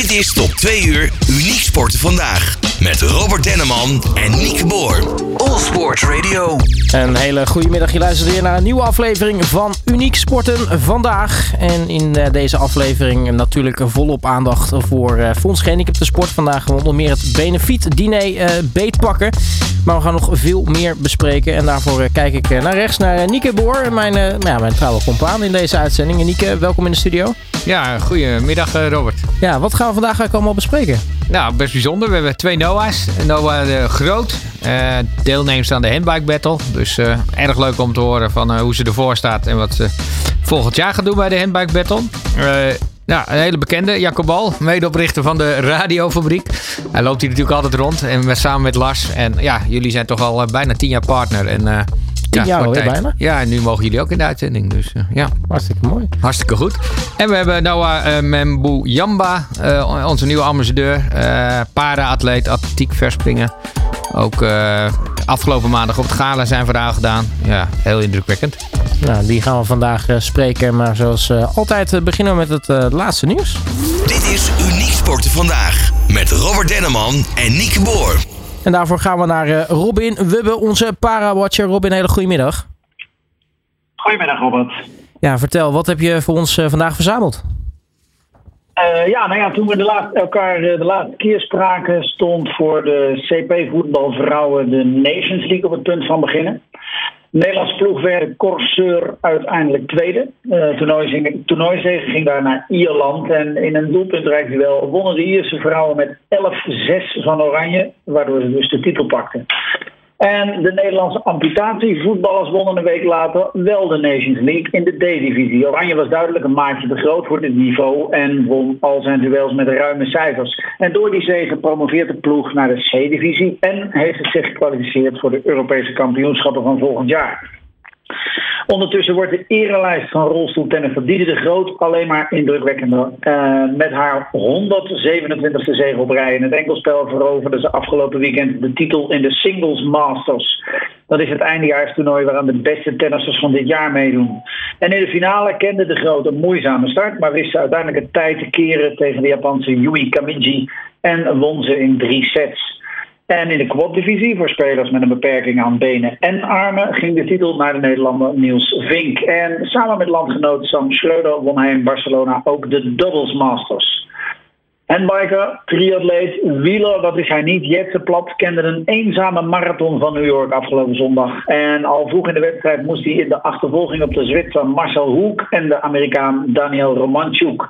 Dit is tot 2 uur Uniek Sporten vandaag. Met Robert Denneman en Nieke Boer. All Sports Radio. Een hele goede middag. Je luistert weer naar een nieuwe aflevering van Uniek Sporten vandaag. En in eh, deze aflevering natuurlijk volop aandacht voor Fons Gehandicapten de Sport. Vandaag onder meer het benefiet diner uh, beetpakken. Maar we gaan nog veel meer bespreken. En daarvoor kijk ik naar rechts naar Nieke Boer. Mijn, ja, mijn trouwe compaan in deze uitzending. En Nieke, welkom in de studio. Ja, goedemiddag Robert. Ja, wat gaan we vandaag eigenlijk allemaal bespreken? Nou, best bijzonder. We hebben twee Noah's. Noah de Groot, uh, deelnemers aan de Handbike Battle. Dus uh, erg leuk om te horen van uh, hoe ze ervoor staat en wat ze volgend jaar gaat doen bij de Handbike Battle. Ja, een hele bekende, Jacob Bal, medeoprichter van de Radiofabriek. Hij loopt hier natuurlijk altijd rond en met, samen met Lars. En ja, jullie zijn toch al bijna tien jaar partner. En Tien ja, jaar alweer bijna. Ja, en nu mogen jullie ook in de uitzending. Dus uh, ja. Hartstikke mooi. Hartstikke goed. En we hebben Noah uh, Membu Jamba, uh, onze nieuwe ambassadeur. para-atleet, atletiek verspringen. Ook afgelopen maandag op het gala zijn verhaal gedaan. Ja, heel indrukwekkend. Nou, die gaan we vandaag spreken. Maar zoals altijd beginnen we met het laatste nieuws. Dit is Uniek Sporten Vandaag. Met Robert Denneman en Nieke Boer. En daarvoor gaan we naar uh, Robin Wubbe, onze para-watcher. Robin, hele goedemiddag. Goedemiddag, Robert. Ja, vertel, wat heb je voor ons uh, vandaag verzameld? Uh, ja, nou ja, toen we de laatste, elkaar de laatste keer spraken, stond voor de CP voetbalvrouwen de Nations League op het punt van beginnen. Nederlands ploeg werd Corseur uiteindelijk tweede. Uh, toernooizege ging daar naar Ierland. En in een doelpuntrijk wel wonnen de Ierse vrouwen met 11-6 van Oranje. Waardoor ze dus de titel pakten. En de Nederlandse amputatievoetballers wonnen een week later wel de Nations League in de D-divisie. Oranje was duidelijk een maatje te groot voor dit niveau en won al zijn duels met ruime cijfers. En door die zege promoveert de ploeg naar de C-divisie en heeft zich gekwalificeerd voor de Europese kampioenschappen van volgend jaar. Ondertussen wordt de erelijst van rolstoeltennis van Diede de Groot alleen maar indrukwekkender. Uh, met haar 127e zege op rij in het enkelspel veroverde ze afgelopen weekend de titel in de Singles Masters. Dat is het eindejaarstoernooi waaraan de beste tennissers van dit jaar meedoen. En in de finale kende de Groot een moeizame start, maar wist ze uiteindelijk het tijd te keren tegen de Japanse Yui Kamiji en won ze in drie sets. En in de quad-divisie voor spelers met een beperking aan benen en armen ging de titel naar de Nederlander Niels Vink. En samen met landgenoot Sam Schreuder won hij in Barcelona ook de Doubles Masters. Handbiker, triatleet, wieler, dat is hij niet. Jetse Plat kende een eenzame marathon van New York afgelopen zondag. En al vroeg in de wedstrijd moest hij in de achtervolging op de Zwitser Marcel Hoek en de Amerikaan Daniel Romanchuk.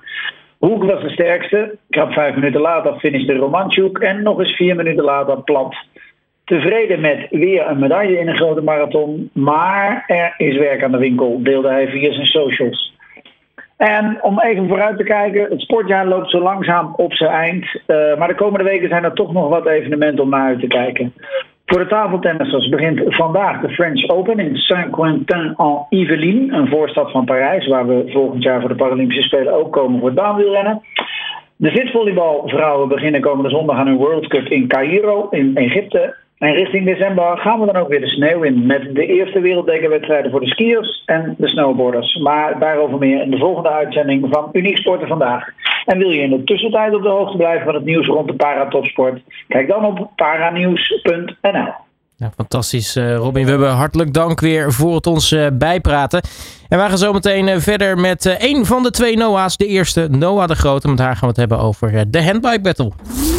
Hoek was de sterkste. Krap vijf minuten later finishte Romanchuk en nog eens vier minuten later plat. Tevreden met weer een medaille in een grote marathon, maar er is werk aan de winkel, deelde hij via zijn socials. En om even vooruit te kijken, het sportjaar loopt zo langzaam op zijn eind. Uh, maar de komende weken zijn er toch nog wat evenementen om naar uit te kijken. Voor de tafeltennissers begint vandaag de French Open in Saint-Quentin-en-Yvelines, een voorstad van Parijs, waar we volgend jaar voor de Paralympische Spelen ook komen voor het baanwielrennen. De zitvolleybalvrouwen beginnen komende zondag aan hun World Cup in Cairo in Egypte. En richting december gaan we dan ook weer de sneeuw in met de eerste wereldbekerwedstrijden voor de skiers en de snowboarders. Maar daarover meer in de volgende uitzending van Uniek Sporten vandaag. En wil je in de tussentijd op de hoogte blijven van het nieuws rond de paratopsport? Kijk dan op paranieuws.nl. Ja, fantastisch, eh, Robin. We hebben hartelijk dank weer voor het ons uh, bijpraten. En wij gaan zo meteen uh, verder met een van de twee Noah's. De eerste, Noah de Grote. Met haar gaan we het hebben over de Handbike Battle.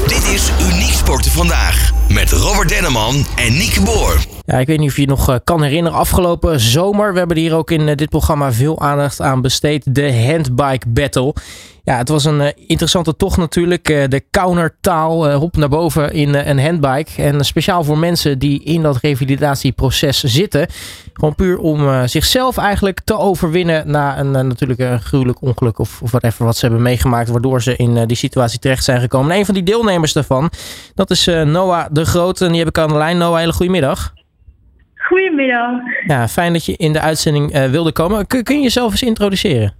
Dit is Uniek Sporten Vandaag. Met Robert Denneman en Nieke Boer. Ik weet niet of je je nog kan herinneren. Afgelopen zomer, we hebben hier ook in dit programma veel aandacht aan besteed. De Handbike Battle. Ja, het was een uh, interessante tocht natuurlijk. De countertaal, hop naar boven in een handbike. En speciaal voor mensen die in dat revalidatieproces zitten. Gewoon puur om zichzelf eigenlijk te overwinnen na een natuurlijk een gruwelijk ongeluk of, of whatever wat ze hebben meegemaakt. Waardoor ze in die situatie terecht zijn gekomen. En een van die deelnemers daarvan, dat is Noah de Groot. En die heb ik aan de lijn. Noah, hele goedemiddag. Goedemiddag. Ja, fijn dat je in de uitzending wilde komen. Kun, kun je jezelf eens introduceren?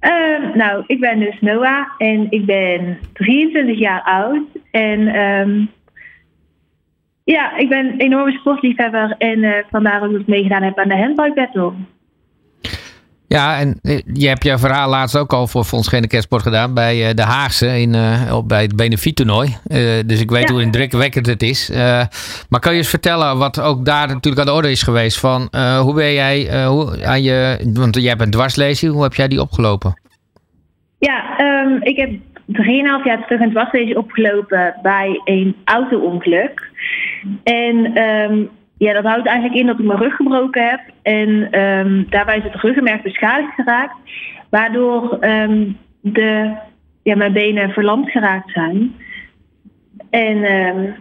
Uh, nou, ik ben dus Noah en ik ben 23 jaar oud. En um, ja, ik ben een enorme sportliefhebber en uh, vandaar dat ik meegedaan heb aan de handbike battle. Ja, en eh, je hebt je verhaal laatst ook al voor Fonds Kerstsport gedaan bij eh, de Haagse in, uh, bij het benefiettoernooi. Uh, dus ik weet ja. hoe indrukwekkend het is. maar kan je eens vertellen wat ook daar natuurlijk aan de orde is geweest? Van hoe ben jij hoe, aan je, want jij hebt een dwarslezing, hoe heb jij die opgelopen? Ja, um, ik heb 3,5 jaar terug een dwarslezing opgelopen bij een auto-ongeluk. En um, ja, dat houdt eigenlijk in dat ik mijn rug gebroken heb. En um, daarbij is het ruggenmerk beschadigd geraakt. Waardoor um, de, ja, mijn benen verlamd geraakt zijn. En um,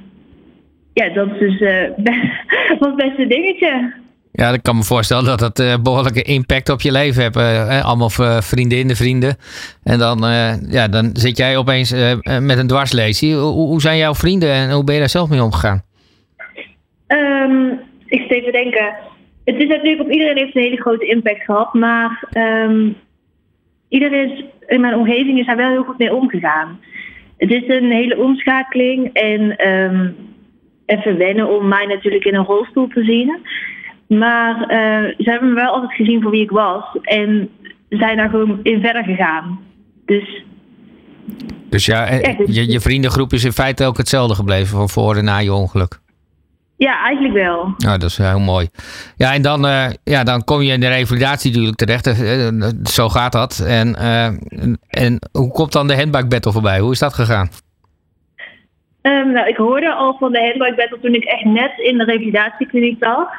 ja, dat is dus uh, best, een dingetje. Ja, ik kan me voorstellen dat dat uh, behoorlijke impact op je leven heeft. Uh, allemaal vriendinnen, vrienden. En dan, ja, dan zit jij opeens met een dwarslesie. Hoe, hoe zijn jouw vrienden en hoe ben je daar zelf mee omgegaan? Um, ik zit even denken. Het is natuurlijk op iedereen heeft een hele grote impact gehad. Maar um, iedereen in mijn omgeving is daar wel heel goed mee omgegaan. Het is een hele omschakeling en um, even wennen om mij natuurlijk in een rolstoel te zien. Maar uh, ze hebben me wel altijd gezien voor wie ik was. En zijn daar gewoon in verder gegaan. Dus dus ja, dus je, je vriendengroep is in feite ook hetzelfde gebleven van voor en na je ongeluk. Ja, eigenlijk wel. Ja, dat is heel mooi. Ja, en dan, uh, ja, dan kom je in de revalidatie natuurlijk terecht. Uh, zo gaat dat. En, uh, en hoe komt dan de handbike battle voorbij? Hoe is dat gegaan? Um, nou, ik hoorde al van de handbike battle toen ik echt net in de revalidatiekliniek lag.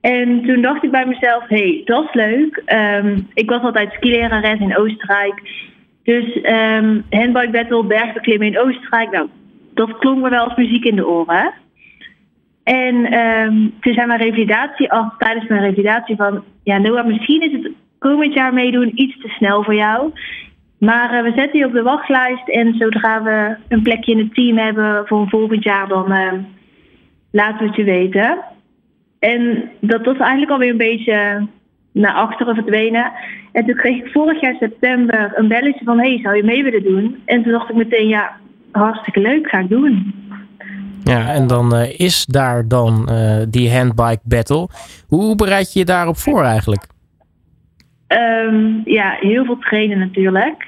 En toen dacht ik bij mezelf, hé, hey, dat is leuk. Um, ik was altijd skilerares in Oostenrijk. Dus um, handbike battle, bergbeklimmen in Oostenrijk. Nou, dat klonk me wel als muziek in de oren. En um, toen zei mijn revalidatie af, tijdens mijn revalidatie van... Ja, Noah, misschien is het komend jaar meedoen iets te snel voor jou. Maar uh, we zetten je op de wachtlijst en zodra we een plekje in het team hebben voor volgend jaar, dan uh, laten we het je weten. En dat was eigenlijk alweer een beetje naar achteren verdwenen. En toen kreeg ik vorig jaar september een belletje van: hey, zou je mee willen doen? En toen dacht ik meteen: ja, hartstikke leuk, ga ik doen. Ja, en dan uh, is daar dan uh, die handbike battle. Hoe bereid je je daarop voor eigenlijk? Um, ja, heel veel trainen natuurlijk.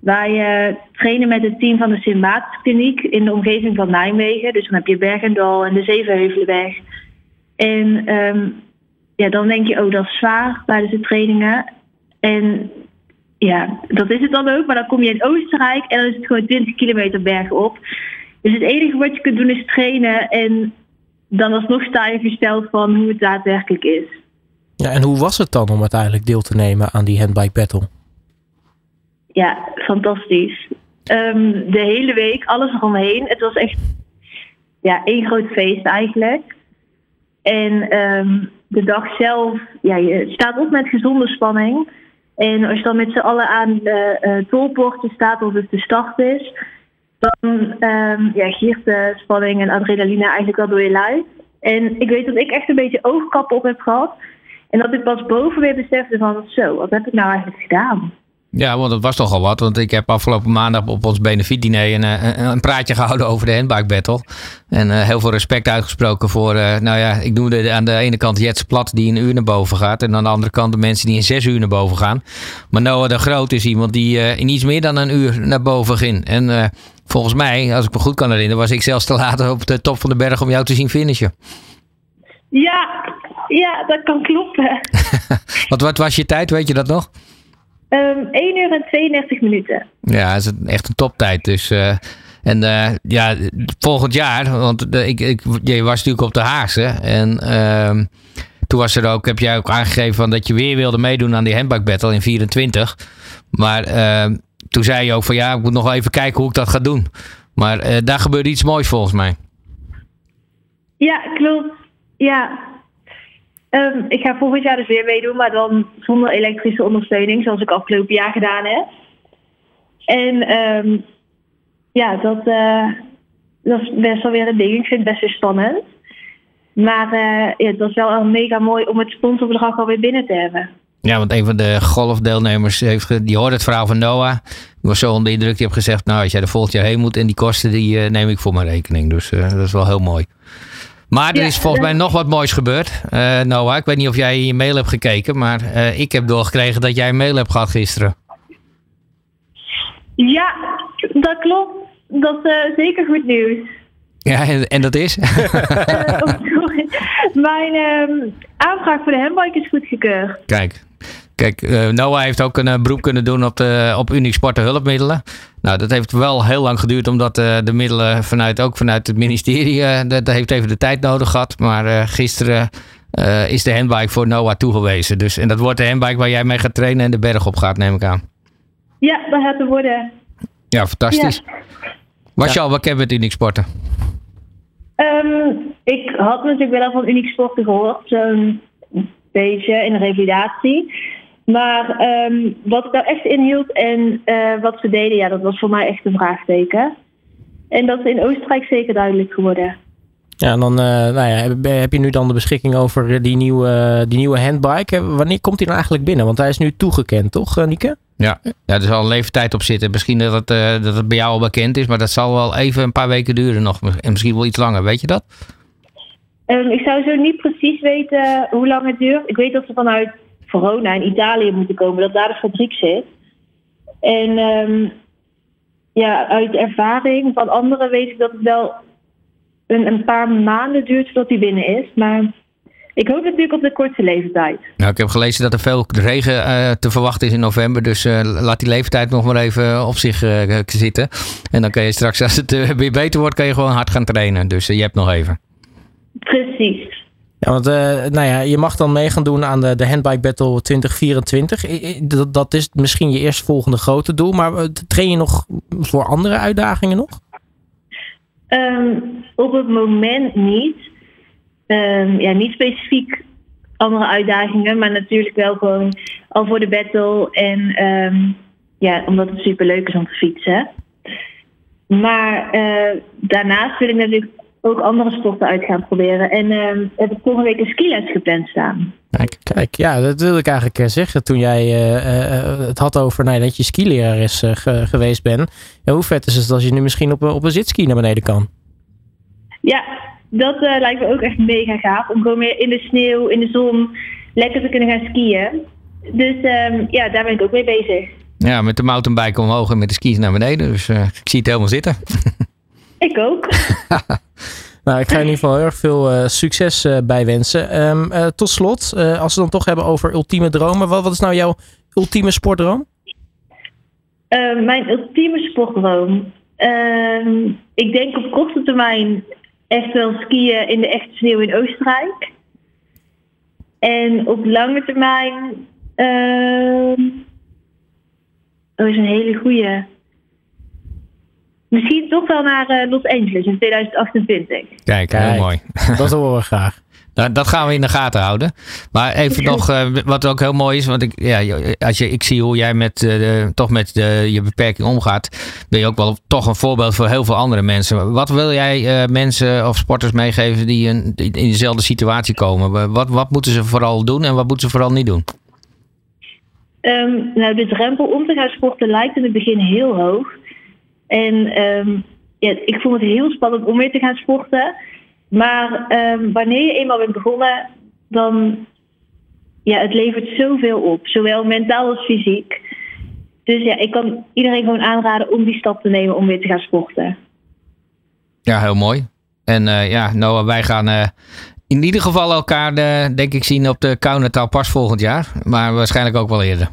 Wij uh, trainen met het team van de sint Kliniek in de omgeving van Nijmegen. Dus dan heb je Bergendal en de Zevenheuvelenweg. En um, ja, dan denk je, oh, dat is zwaar tijdens de trainingen. En ja, dat is het dan ook. Maar dan kom je in Oostenrijk en dan is het gewoon 20 kilometer bergen op. Dus het enige wat je kunt doen is trainen en dan alsnog sta je versteld van hoe het daadwerkelijk is. Ja, en hoe was het dan om uiteindelijk deel te nemen aan die handbike battle? Ja, fantastisch. Um, de hele week, alles eromheen. Het was echt ja, één groot feest eigenlijk. En um, de dag zelf, ja, je staat op met gezonde spanning. En als je dan met z'n allen aan de uh, tolpoorten staat of het de start is, dan um, ja, giert de spanning en adrenaline eigenlijk wel door je lijf. En ik weet dat ik echt een beetje oogkappen op heb gehad. En dat ik pas boven weer besefte van zo, wat heb ik nou eigenlijk gedaan? Ja, want dat was toch al wat. Want ik heb afgelopen maandag op ons benefietdiner een, een, een praatje gehouden over de handbike battle. En uh, heel veel respect uitgesproken voor, uh, nou ja, ik noemde aan de ene kant Jets Plat die een uur naar boven gaat. En aan de andere kant de mensen die in zes uur naar boven gaan. Maar Noah de Groot is iemand die uh, in iets meer dan een uur naar boven ging. En volgens mij, als ik me goed kan herinneren, was ik zelfs te laat op de top van de berg om jou te zien finishen. Ja, ja dat kan kloppen. wat, wat was je tijd, weet je dat nog? Um, 1 uur en 32 minuten. Ja, dat is echt een toptijd. Dus, uh, en uh, ja, volgend jaar, want de, ik, ik, je was natuurlijk op de Haagse. En uh, toen was er ook, heb jij ook aangegeven van dat je weer wilde meedoen aan die handbike battle in 24. Maar ehm, toen zei je ook van ja, ik moet nog even kijken hoe ik dat ga doen. Maar uh, daar gebeurde iets moois volgens mij. Ja, klopt. Ja, Um, ik ga volgend jaar dus weer meedoen, maar dan zonder elektrische ondersteuning, zoals ik afgelopen jaar gedaan heb. En um, ja, dat, uh, dat is best wel weer een ding. Ik vind het best weer spannend. Maar uh, ja, het was wel mega mooi om het sponsorbedrag alweer binnen te hebben. Ja, want een van de golfdeelnemers heeft, die hoorde het verhaal van Noah. Die was zo onder de indruk. Die heeft gezegd, nou als jij er volgend jaar heen moet en die kosten die uh, neem ik voor mijn rekening. Dus dat is wel heel mooi. Maar er Ja, is volgens mij nog wat moois gebeurd. Eh, Noah, ik weet niet of jij in je mail hebt gekeken, maar eh, ik heb doorgekregen dat jij een mail hebt gehad gisteren. Ja, dat klopt. Dat is eh, zeker goed nieuws. Ja, en, en dat is? Eh, oh. Mijn ehm, aanvraag voor de handbike is goedgekeurd. Kijk, kijk eh, Noah heeft ook een eh, beroep kunnen doen op, de, op Unique Sport hulpmiddelen. Nou, dat heeft wel heel lang geduurd, omdat eh, de middelen vanuit, ook vanuit het ministerie, eh, dat, dat heeft even de tijd nodig gehad. Maar eh, gisteren eh, is de handbike voor Noah toegewezen. Dus, en dat wordt de handbike waar jij mee gaat trainen en de berg op gaat, neem ik aan. Ja, dat gaat er worden. Ja, fantastisch. Ja. Was je al bekend met Unique Sporten? Ehm, ik had natuurlijk wel al van Uniek Sporten gehoord, zo'n beetje in de revalidatie. Maar ehm, wat het nou echt inhield en eh, wat ze deden, ja, dat was voor mij echt een vraagteken. En dat is in Oostenrijk zeker duidelijk geworden. Ja, en dan eh, nou ja, heb, heb je nu dan de beschikking over die nieuwe, die nieuwe handbike. Eh, Wanneer komt die nou eigenlijk binnen? Want hij is nu toegekend, toch, Nieke? Ja. ja, er zal een leeftijd op zitten. Misschien dat het, eh, dat het bij jou al bekend is, maar dat zal wel even een paar weken duren nog. En misschien wel iets langer, weet je dat? Ehm, ik zou zo niet precies weten hoe lang het duurt. Ik weet dat ze vanuit Verona in Italië moeten komen, dat daar de fabriek zit. En ehm, ja, uit ervaring van anderen weet ik dat het wel een, een paar maanden duurt voordat hij binnen is. Maar ik hoop natuurlijk op de kortste leeftijd. Nou, ik heb gelezen dat er veel regen eh, te verwachten is in november. Dus eh, laat die leeftijd nog maar even op zich eh, zitten. En dan kan je straks, als het weer beter wordt, kan je gewoon hard gaan trainen. Dus je hebt nog even. Precies. Ja, want eh, nou ja, je mag dan mee gaan doen aan de, de Handbike Battle 2024. I- I- Dat, dat is misschien je eerstvolgende grote doel. Maar eh, train je nog voor andere uitdagingen nog? Ehm, op het moment niet. Ehm, ja, niet specifiek andere uitdagingen, maar natuurlijk wel gewoon al voor de battle. En ehm, ja, omdat het super leuk is om te fietsen. Maar eh, daarnaast wil ik natuurlijk ook andere sporten uit gaan proberen. En ehm, heb ik volgende week een skiles gepland staan. Kijk, kijk, ja, dat wilde ik eigenlijk eh, zeggen toen jij eh, eh, het had over nou, dat je skilerares eh, ge- geweest bent. Ja, hoe vet is het als je nu misschien op, een- op een zitski naar beneden kan? Ja, dat eh, lijkt me ook echt mega gaaf. Om gewoon weer in de sneeuw, in de zon, lekker te kunnen gaan skiën. Dus ehm, ja, daar ben ik ook mee bezig. Ja, met de mountainbike omhoog en met de skis naar beneden. Dus eh, ik zie het helemaal zitten. Ik ook. Nou, ik ga in ieder geval heel erg veel eh, succes eh, bij wensen. Ehm, eh, tot slot, als we dan toch hebben over ultieme dromen. Wat, wat is nou jouw ultieme sportdroom? Mijn ultieme sportdroom. Ehm, ik denk op korte termijn echt wel skiën in de echte sneeuw in Oostenrijk. En op lange termijn. ehm dat is een hele goeie. Misschien toch wel naar eh, Los Angeles in 2028. Kijk, heel Kijk. mooi. Dat horen we graag. Nou, dat gaan we in de gaten houden. Maar even nog, eh, wat ook heel mooi is, want ik, ja, als je, ik zie hoe jij met, eh, toch met de, je beperking omgaat, ben je ook wel toch een voorbeeld voor heel veel andere mensen. Wat wil jij eh, mensen of sporters meegeven die in, die in dezelfde situatie komen? Wat, wat moeten ze vooral doen en wat moeten ze vooral niet doen? Ehm, nou, de drempel om te gaan sporten lijkt in het begin heel hoog. En ehm, ja, ik vond het heel spannend om weer te gaan sporten. Maar ehm, wanneer je eenmaal bent begonnen, dan ja, het levert zoveel op. Zowel mentaal als fysiek. Dus ja, ik kan iedereen gewoon aanraden om die stap te nemen om weer te gaan sporten. Ja, heel mooi. En eh, ja, Noah, wij gaan eh, in ieder geval elkaar, eh, denk ik, zien op de Kaunertaal pas volgend jaar. Maar waarschijnlijk ook wel eerder.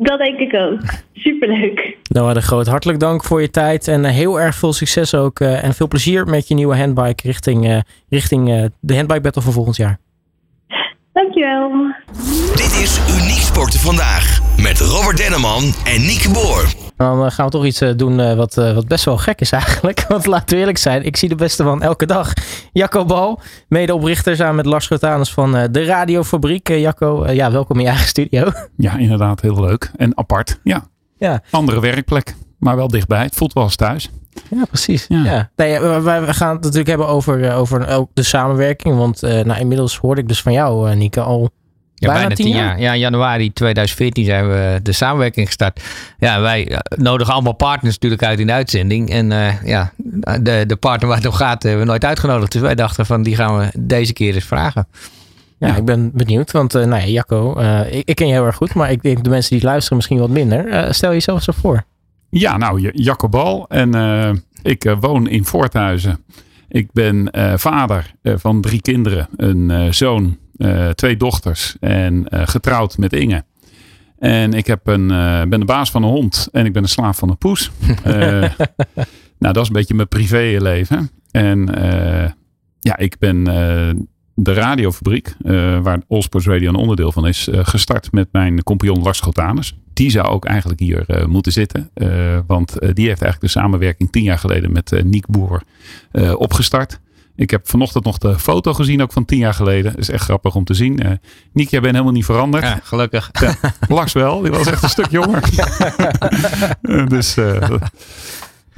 Dat denk ik ook. Superleuk. Noah de Groot, hartelijk dank voor je tijd. En eh, heel erg veel succes ook. eh, en veel plezier met je nieuwe handbike richting, eh, richting de handbike battle van volgend jaar. Dankjewel. Dit is Uniek Sporten Vandaag. Met Robert Denneman en Nieke Boer. Dan eh, gaan we toch iets eh, doen eh, wat, wat best wel gek is eigenlijk. Want laten we eerlijk zijn, ik zie de beste man elke dag. Jacco Bal, medeoprichter samen met Lars Grotanus van eh, de Radiofabriek. Jacco, ja, welkom in je eigen studio. Ja, inderdaad, heel leuk. En apart. Ja. Ja. Andere werkplek, maar wel dichtbij. Het voelt wel als thuis. Ja, precies. Ja. Ja. Nee, eh, we, we gaan het natuurlijk hebben over, eh, over ook de samenwerking. Want eh, nou, inmiddels hoorde ik dus van jou, eh, Nieke, al Ja, Bijna bijna tien jaar? jaar. Ja, in januari 2014 zijn we de samenwerking gestart. Ja, wij nodigen allemaal partners natuurlijk uit in de uitzending. En eh, ja, de, de partner waar het om gaat hebben we nooit uitgenodigd. Dus wij dachten van die gaan we deze keer eens vragen. Ja, ik ben benieuwd. Want eh, nou ja, Jacco, eh, ik, ik ken je heel erg goed. Maar ik denk de mensen die luisteren misschien wat minder. Stel jezelf eens voor. Ja, nou, J- Jacco Bal. En eh, ik eh, woon in Voorthuizen. Ik ben eh, vader van drie kinderen. Een zoon, twee dochters en getrouwd met Inge. En ik heb een, ben de baas van een hond en ik ben de slaaf van een poes. Nou, dat is een beetje mijn privéleven. En ja, ik ben de radiofabriek, eh, waar Allsports Radio een onderdeel van is, gestart met mijn compagnon Lars Schotanus. Die zou ook eigenlijk hier eh, moeten zitten. eh, want eh, die heeft eigenlijk de samenwerking tien jaar geleden met Niek Boer opgestart. Ik heb vanochtend nog de foto gezien, ook van tien jaar geleden. Dat is echt grappig om te zien. Eh Niek, jij bent helemaal niet veranderd. Ja, gelukkig. Ja, Lars wel, die was echt een stuk jonger. Dus, eh,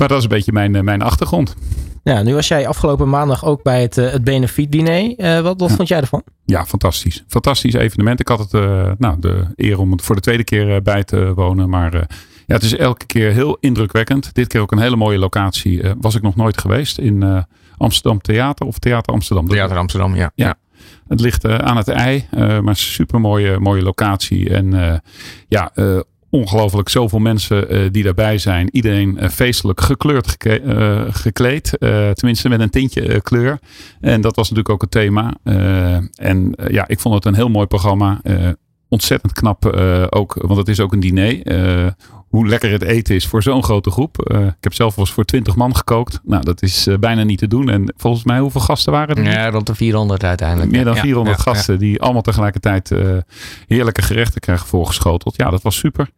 maar dat is een beetje mijn, eh, mijn achtergrond. Ja, nu was jij afgelopen maandag ook bij het, eh, het benefietdiner. Eh, wat wat vond jij ervan? Ja, fantastisch. Fantastisch evenement. Ik had het, eh, nou, de eer om het voor de tweede keer bij te wonen. Maar eh, ja, het is elke keer heel indrukwekkend. Dit keer ook een hele mooie locatie. Was ik nog nooit geweest in eh, Amsterdam Theater of Theater Amsterdam. Theater Amsterdam, ja. Ja. Het ligt aan het ei, eh, maar super mooie, mooie locatie. En eh, ja, eh, ongelooflijk zoveel mensen eh, die daarbij zijn. Iedereen eh, feestelijk gekleurd eh, gekleed. Tenminste met een tintje kleur. En dat was natuurlijk ook het thema. En ja, ik vond het een heel mooi programma. Ontzettend knap eh, ook, want het is ook een diner. Eh, hoe lekker het eten is voor zo'n grote groep. Eh, ik heb zelf wel eens voor 20 man gekookt. Nou, dat is bijna niet te doen. En volgens mij, hoeveel gasten waren er? Ja, rond de 400 uiteindelijk. Meer dan Ja, 400 ja, ja. gasten die allemaal tegelijkertijd heerlijke gerechten krijgen voorgeschoteld. Ja, dat was super.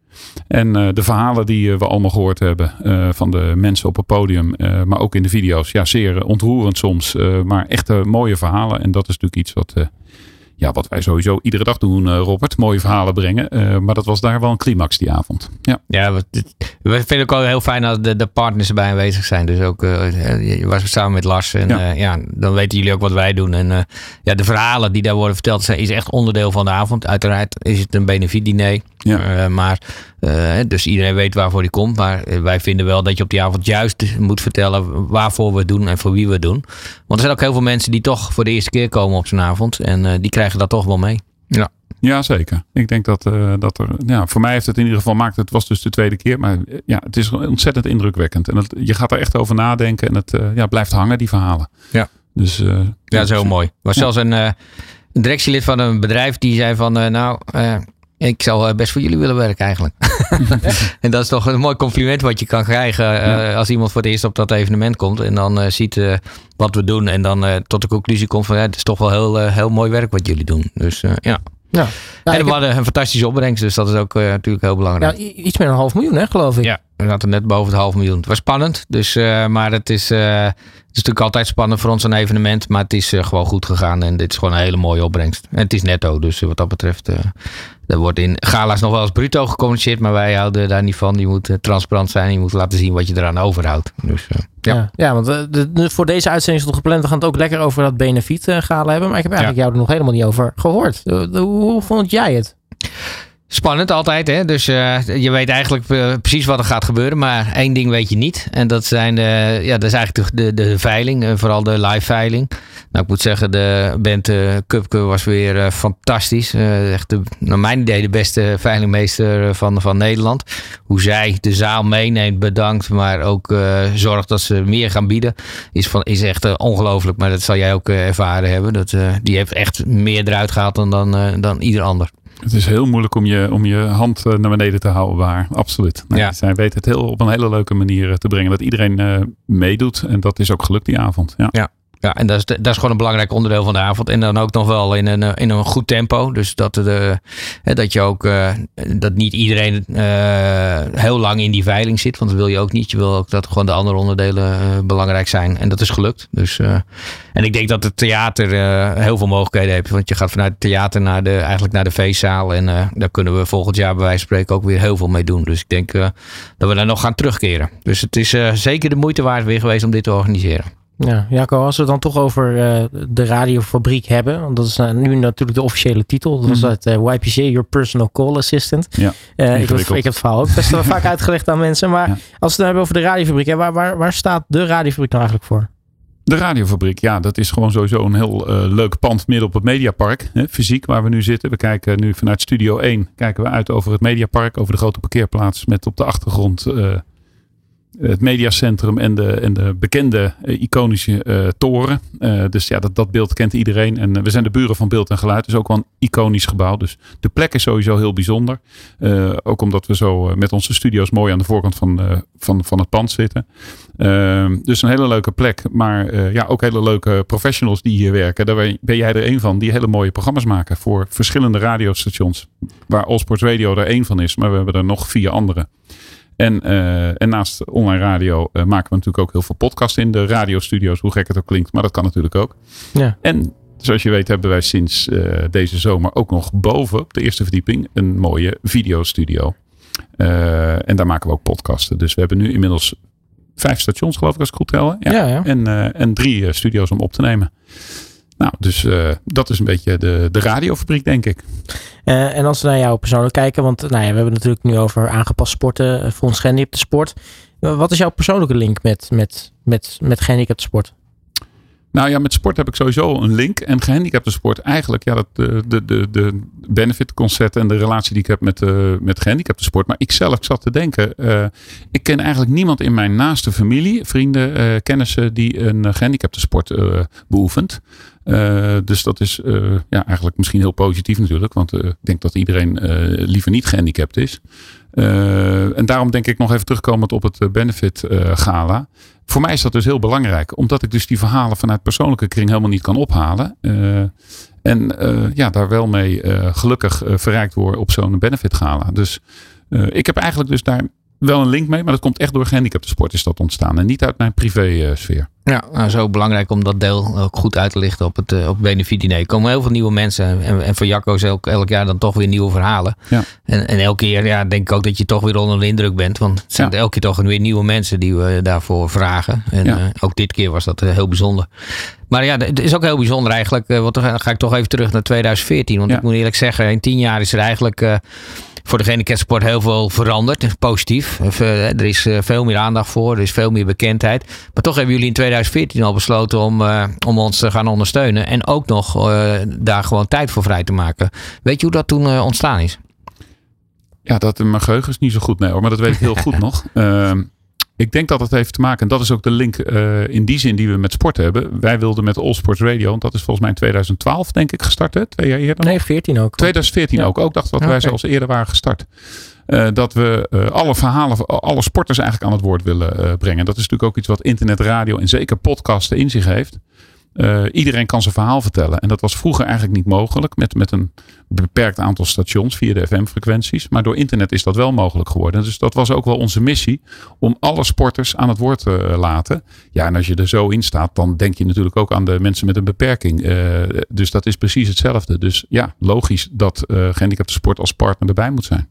En de verhalen die we allemaal gehoord hebben van de mensen op het podium, maar ook in de video's. Ja, zeer ontroerend soms, maar echte mooie verhalen. En dat is natuurlijk iets wat, ja, wat wij sowieso iedere dag doen, eh, Robert. Mooie verhalen brengen. Eh, maar dat was daar wel een climax die avond. Ja, Ja, we, vinden het ook wel heel fijn dat de, de partners erbij aanwezig zijn. Dus ook, je was samen met Lars. En Ja. ja. ja, dan weten jullie ook wat wij doen. En ja, de verhalen die daar worden verteld zijn, is echt onderdeel van de avond. Uiteraard is het een benefietdiner. Ja. Maar, dus iedereen weet waarvoor die komt. Maar wij vinden wel dat je op die avond juist moet vertellen waarvoor we het doen en voor wie we het doen. Want er zijn ook heel veel mensen die toch voor de eerste keer komen op zo'n avond. En die krijgen dat toch wel mee. Ja. ja zeker. Ik denk dat, eh, dat er, ja, voor mij heeft het in ieder geval maakt, het was dus de tweede keer. Maar eh, ja, het is ontzettend indrukwekkend. En het, je gaat er echt over nadenken en het eh, ja, blijft hangen, die verhalen. Ja. Dus, eh, Ja, dat is heel mooi. Er was Ja. zelfs een, eh, een directielid van een bedrijf die zei van, eh, nou, eh, ik zou best voor jullie willen werken eigenlijk. en dat is toch een mooi compliment wat je kan krijgen eh, als iemand voor het eerst op dat evenement komt en dan eh, ziet eh, wat we doen en dan eh, tot de conclusie komt van, ja, het is toch wel heel, heel mooi werk wat jullie doen. Dus eh, ja. Ja. En we heb- hadden een fantastische opbrengst, dus dat is ook eh, natuurlijk heel belangrijk. ja, iets meer dan een half miljoen, hè, geloof ik. Ja, we zaten net boven het half miljoen. Het was spannend, dus, eh, maar het is, eh, het is natuurlijk altijd spannend voor ons een evenement. Maar het is eh, gewoon goed gegaan en dit is gewoon een hele mooie opbrengst. En het is netto, dus wat dat betreft, er wordt in gala's nog wel eens bruto gecommuniceerd. Maar wij houden daar niet van. Je moet transparant zijn je moet laten zien wat je eraan overhoudt. Dus ja. Ja, ja want de, de- voor deze uitzending is het gepland. We gaan het ook lekker over dat benefiet gala hebben. Maar ik heb eigenlijk jou er nog helemaal niet over gehoord. Eh, hoe vond jij het? Spannend altijd, hè? Dus eh, je weet eigenlijk eh, precies wat er gaat gebeuren, maar één ding weet je niet. En dat, zijn ja, dat is eigenlijk de, de, de veiling, eh, vooral de live veiling. Nou, ik moet zeggen, de band Cupke was weer fantastisch. Echt, naar mijn idee, de beste veilingmeester van, van Nederland. Hoe zij de zaal meeneemt, bedankt, maar ook zorgt dat ze meer gaan bieden, is, van, is echt ongelooflijk. Maar dat zal jij ook ervaren hebben. Dat, die heeft echt meer eruit gehaald dan, dan, dan ieder ander. Het is heel moeilijk om je, om je hand eh, naar beneden te houden, waar. Absoluut. Nee, Ja. Zij weten het heel, op een hele leuke manier eh, te brengen. Dat iedereen eh, meedoet. En dat is ook gelukt die avond. Ja. Ja, en dat is, dat is gewoon een belangrijk onderdeel van de avond. En dan ook nog wel in een, eh, in een goed tempo. Dus dat, de, hè, dat je ook eh, dat niet iedereen eh, heel lang in die veiling zit. Want dat wil je ook niet. Je wil ook dat gewoon de andere onderdelen eh, belangrijk zijn. En dat is gelukt. Dus, eh, en ik denk dat het theater eh, heel veel mogelijkheden heeft. Want je gaat vanuit het theater naar de, eigenlijk naar de feestzaal. En eh, daar kunnen we volgend jaar bij wijze van spreken ook weer heel veel mee doen. Dus ik denk eh, dat we daar nog gaan terugkeren. Dus het is eh, zeker de moeite waard weer geweest om dit te organiseren. Ja, Jacco, als we het dan toch over uh, de radiofabriek hebben, want dat is uh, nu natuurlijk de officiële titel. Dat was mm. het uh, YPC, Your Personal Call Assistant. Ja, ik, heb, ik heb het verhaal ook best wel vaak uitgelegd aan mensen. Maar ja. als we het dan hebben over de radiofabriek, hè, waar, waar, waar staat de radiofabriek nou eigenlijk voor? De radiofabriek, ja, dat is gewoon sowieso een heel leuk pand midden op het Mediapark. Hè, fysiek waar we nu zitten. We kijken nu vanuit Studio 1 kijken we uit over het Mediapark, over de grote parkeerplaats met op de achtergrond het mediacentrum en de, en de bekende uh, iconische uh, toren. Uh, dus ja, dat, dat beeld kent iedereen. En we zijn de buren van beeld en geluid. Dus ook wel een iconisch gebouw. Dus de plek is sowieso heel bijzonder. ook omdat we zo met onze studio's mooi aan de voorkant van, van, van het pand zitten. dus een hele leuke plek. Maar ja, ook hele leuke professionals die hier werken. Daar ben jij er een van. Die hele mooie programma's maken voor verschillende radiostations. Waar Allsports Radio er één van is. Maar we hebben er nog vier andere. En, uh, en naast online radio uh, maken we natuurlijk ook heel veel podcasts in de radiostudio's, hoe gek het ook klinkt, maar dat kan natuurlijk ook. Ja. En zoals je weet hebben wij sinds uh, deze zomer ook nog boven op de eerste verdieping een mooie videostudio. en daar maken we ook podcasten. Dus we hebben nu inmiddels vijf stations, geloof ik, als ik goed tel. Ja. ja, ja. En, en drie studio's om op te nemen. Nou, dus uh, dat is een beetje de, de radiofabriek, denk ik. Uh, en als we naar jou persoonlijk kijken, want nou ja, we hebben het natuurlijk nu over aangepast sporten, voor ons gehandicapte sport. Wat is jouw persoonlijke link met, met, met, met gehandicapte sport? Nou ja, met sport heb ik sowieso een link. En gehandicapte sport, eigenlijk, ja, dat, de, de, de, de benefit concept en de relatie die ik heb met, uh, met gehandicapte sport. Maar ik zelf zat te denken, uh, ik ken eigenlijk niemand in mijn naaste familie, vrienden, uh, kennissen, die een gehandicapte sport beoefent. Uh, dus dat is uh, ja, eigenlijk misschien heel positief natuurlijk. Want uh, ik denk dat iedereen liever niet gehandicapt is. en daarom denk ik nog even terugkomend op het Benefit Gala. Voor mij is dat dus heel belangrijk. Omdat ik dus die verhalen vanuit persoonlijke kring helemaal niet kan ophalen. en ja, daar wel mee gelukkig verrijkt word op zo'n Benefit Gala. Dus ik heb eigenlijk dus daar wel een link mee. Maar dat komt echt door gehandicapte sport is dat ontstaan. En niet uit mijn privé sfeer. Ja, nou, zo belangrijk om dat deel ook goed uit te lichten op het, uh, op Benefit-diner. Er komen heel veel nieuwe mensen. En, en voor Jacco is elk, elk jaar dan toch weer nieuwe verhalen. Ja. En, en elke keer ja, denk ik ook dat je toch weer onder de indruk bent. Want het zijn elke keer toch weer nieuwe mensen die we daarvoor vragen. En ja. uh, ook dit keer was dat heel bijzonder. Maar ja, het is ook heel bijzonder eigenlijk. want dan ga ik toch even terug naar 2014. Want ik moet eerlijk zeggen, in tien jaar is er eigenlijk voor de gehandicaptensport heel veel veranderd. Positief. Eh, er is eh, veel meer aandacht voor. Er is veel meer bekendheid. Maar toch hebben jullie in 2014 al besloten om, uh, om ons te gaan ondersteunen. En ook nog uh, daar gewoon tijd voor vrij te maken. Weet je hoe dat toen ontstaan is? Ja, dat mijn geheugen is niet zo goed. Nee hoor, maar dat weet ik heel goed nog. Ik denk dat het heeft te maken, en dat is ook de link uh, in die zin die we met sport hebben. Wij wilden met All Sports Radio, want dat is volgens mij in 2012 denk ik gestart, hè? twee jaar eerder. Nee, 14 ook. 2014 ja. ook. Ook dacht dat wij okay. zelfs eerder waren gestart. Uh, dat we uh, alle verhalen, alle sporters eigenlijk aan het woord willen brengen. Dat is natuurlijk ook iets wat internet, radio en zeker podcasten in zich heeft. Uh, iedereen kan zijn verhaal vertellen. En dat was vroeger eigenlijk niet mogelijk met, met een beperkt aantal stations via de FM-frequenties. Maar door internet is dat wel mogelijk geworden. Dus dat was ook wel onze missie om alle sporters aan het woord te laten. Ja, en als je er zo in staat, dan denk je natuurlijk ook aan de mensen met een beperking. Uh, dus dat is precies hetzelfde. Dus ja, logisch dat uh, gehandicapte sport als partner erbij moet zijn.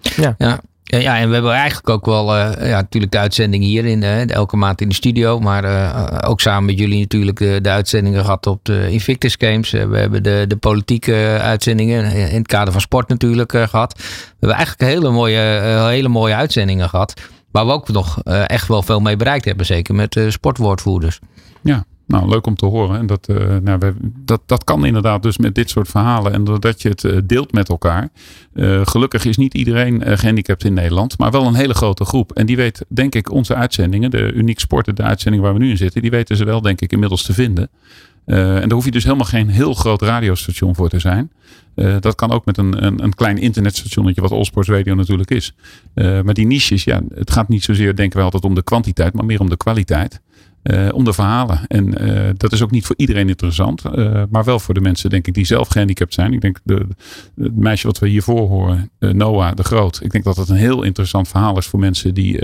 Ja, ja. Ja, en we hebben eigenlijk ook wel uh, ja, natuurlijk de uitzending hier in elke maand in de studio. Maar uh, ook samen met jullie natuurlijk de, de uitzendingen gehad op de Invictus Games. we hebben de, de politieke uitzendingen in het kader van sport natuurlijk gehad. We hebben eigenlijk hele mooie, hele mooie uitzendingen gehad. Waar we ook nog echt wel veel mee bereikt hebben. Zeker met sportwoordvoerders. Ja, nou, leuk om te horen. En dat, uh, nou, dat, dat kan inderdaad dus met dit soort verhalen. En doordat je het uh, deelt met elkaar. Uh, gelukkig is niet iedereen gehandicapt in Nederland. Maar wel een hele grote groep. En die weet, denk ik, onze uitzendingen. De Uniek Sporten, de uitzending waar we nu in zitten. Die weten ze wel, denk ik, inmiddels te vinden. en daar hoef je dus helemaal geen heel groot radiostation voor te zijn. dat kan ook met een, een, een klein internetstationnetje, wat Allsports Radio natuurlijk is. maar die niches, ja, het gaat niet zozeer, denken we altijd, om de kwantiteit, maar meer om de kwaliteit. Uh, om de verhalen. En uh, dat is ook niet voor iedereen interessant. Uh, maar wel voor de mensen, denk ik, die zelf gehandicapt zijn. Ik denk, de, het meisje wat we hiervoor horen, Noah de Groot. Ik denk dat dat een heel interessant verhaal is voor mensen die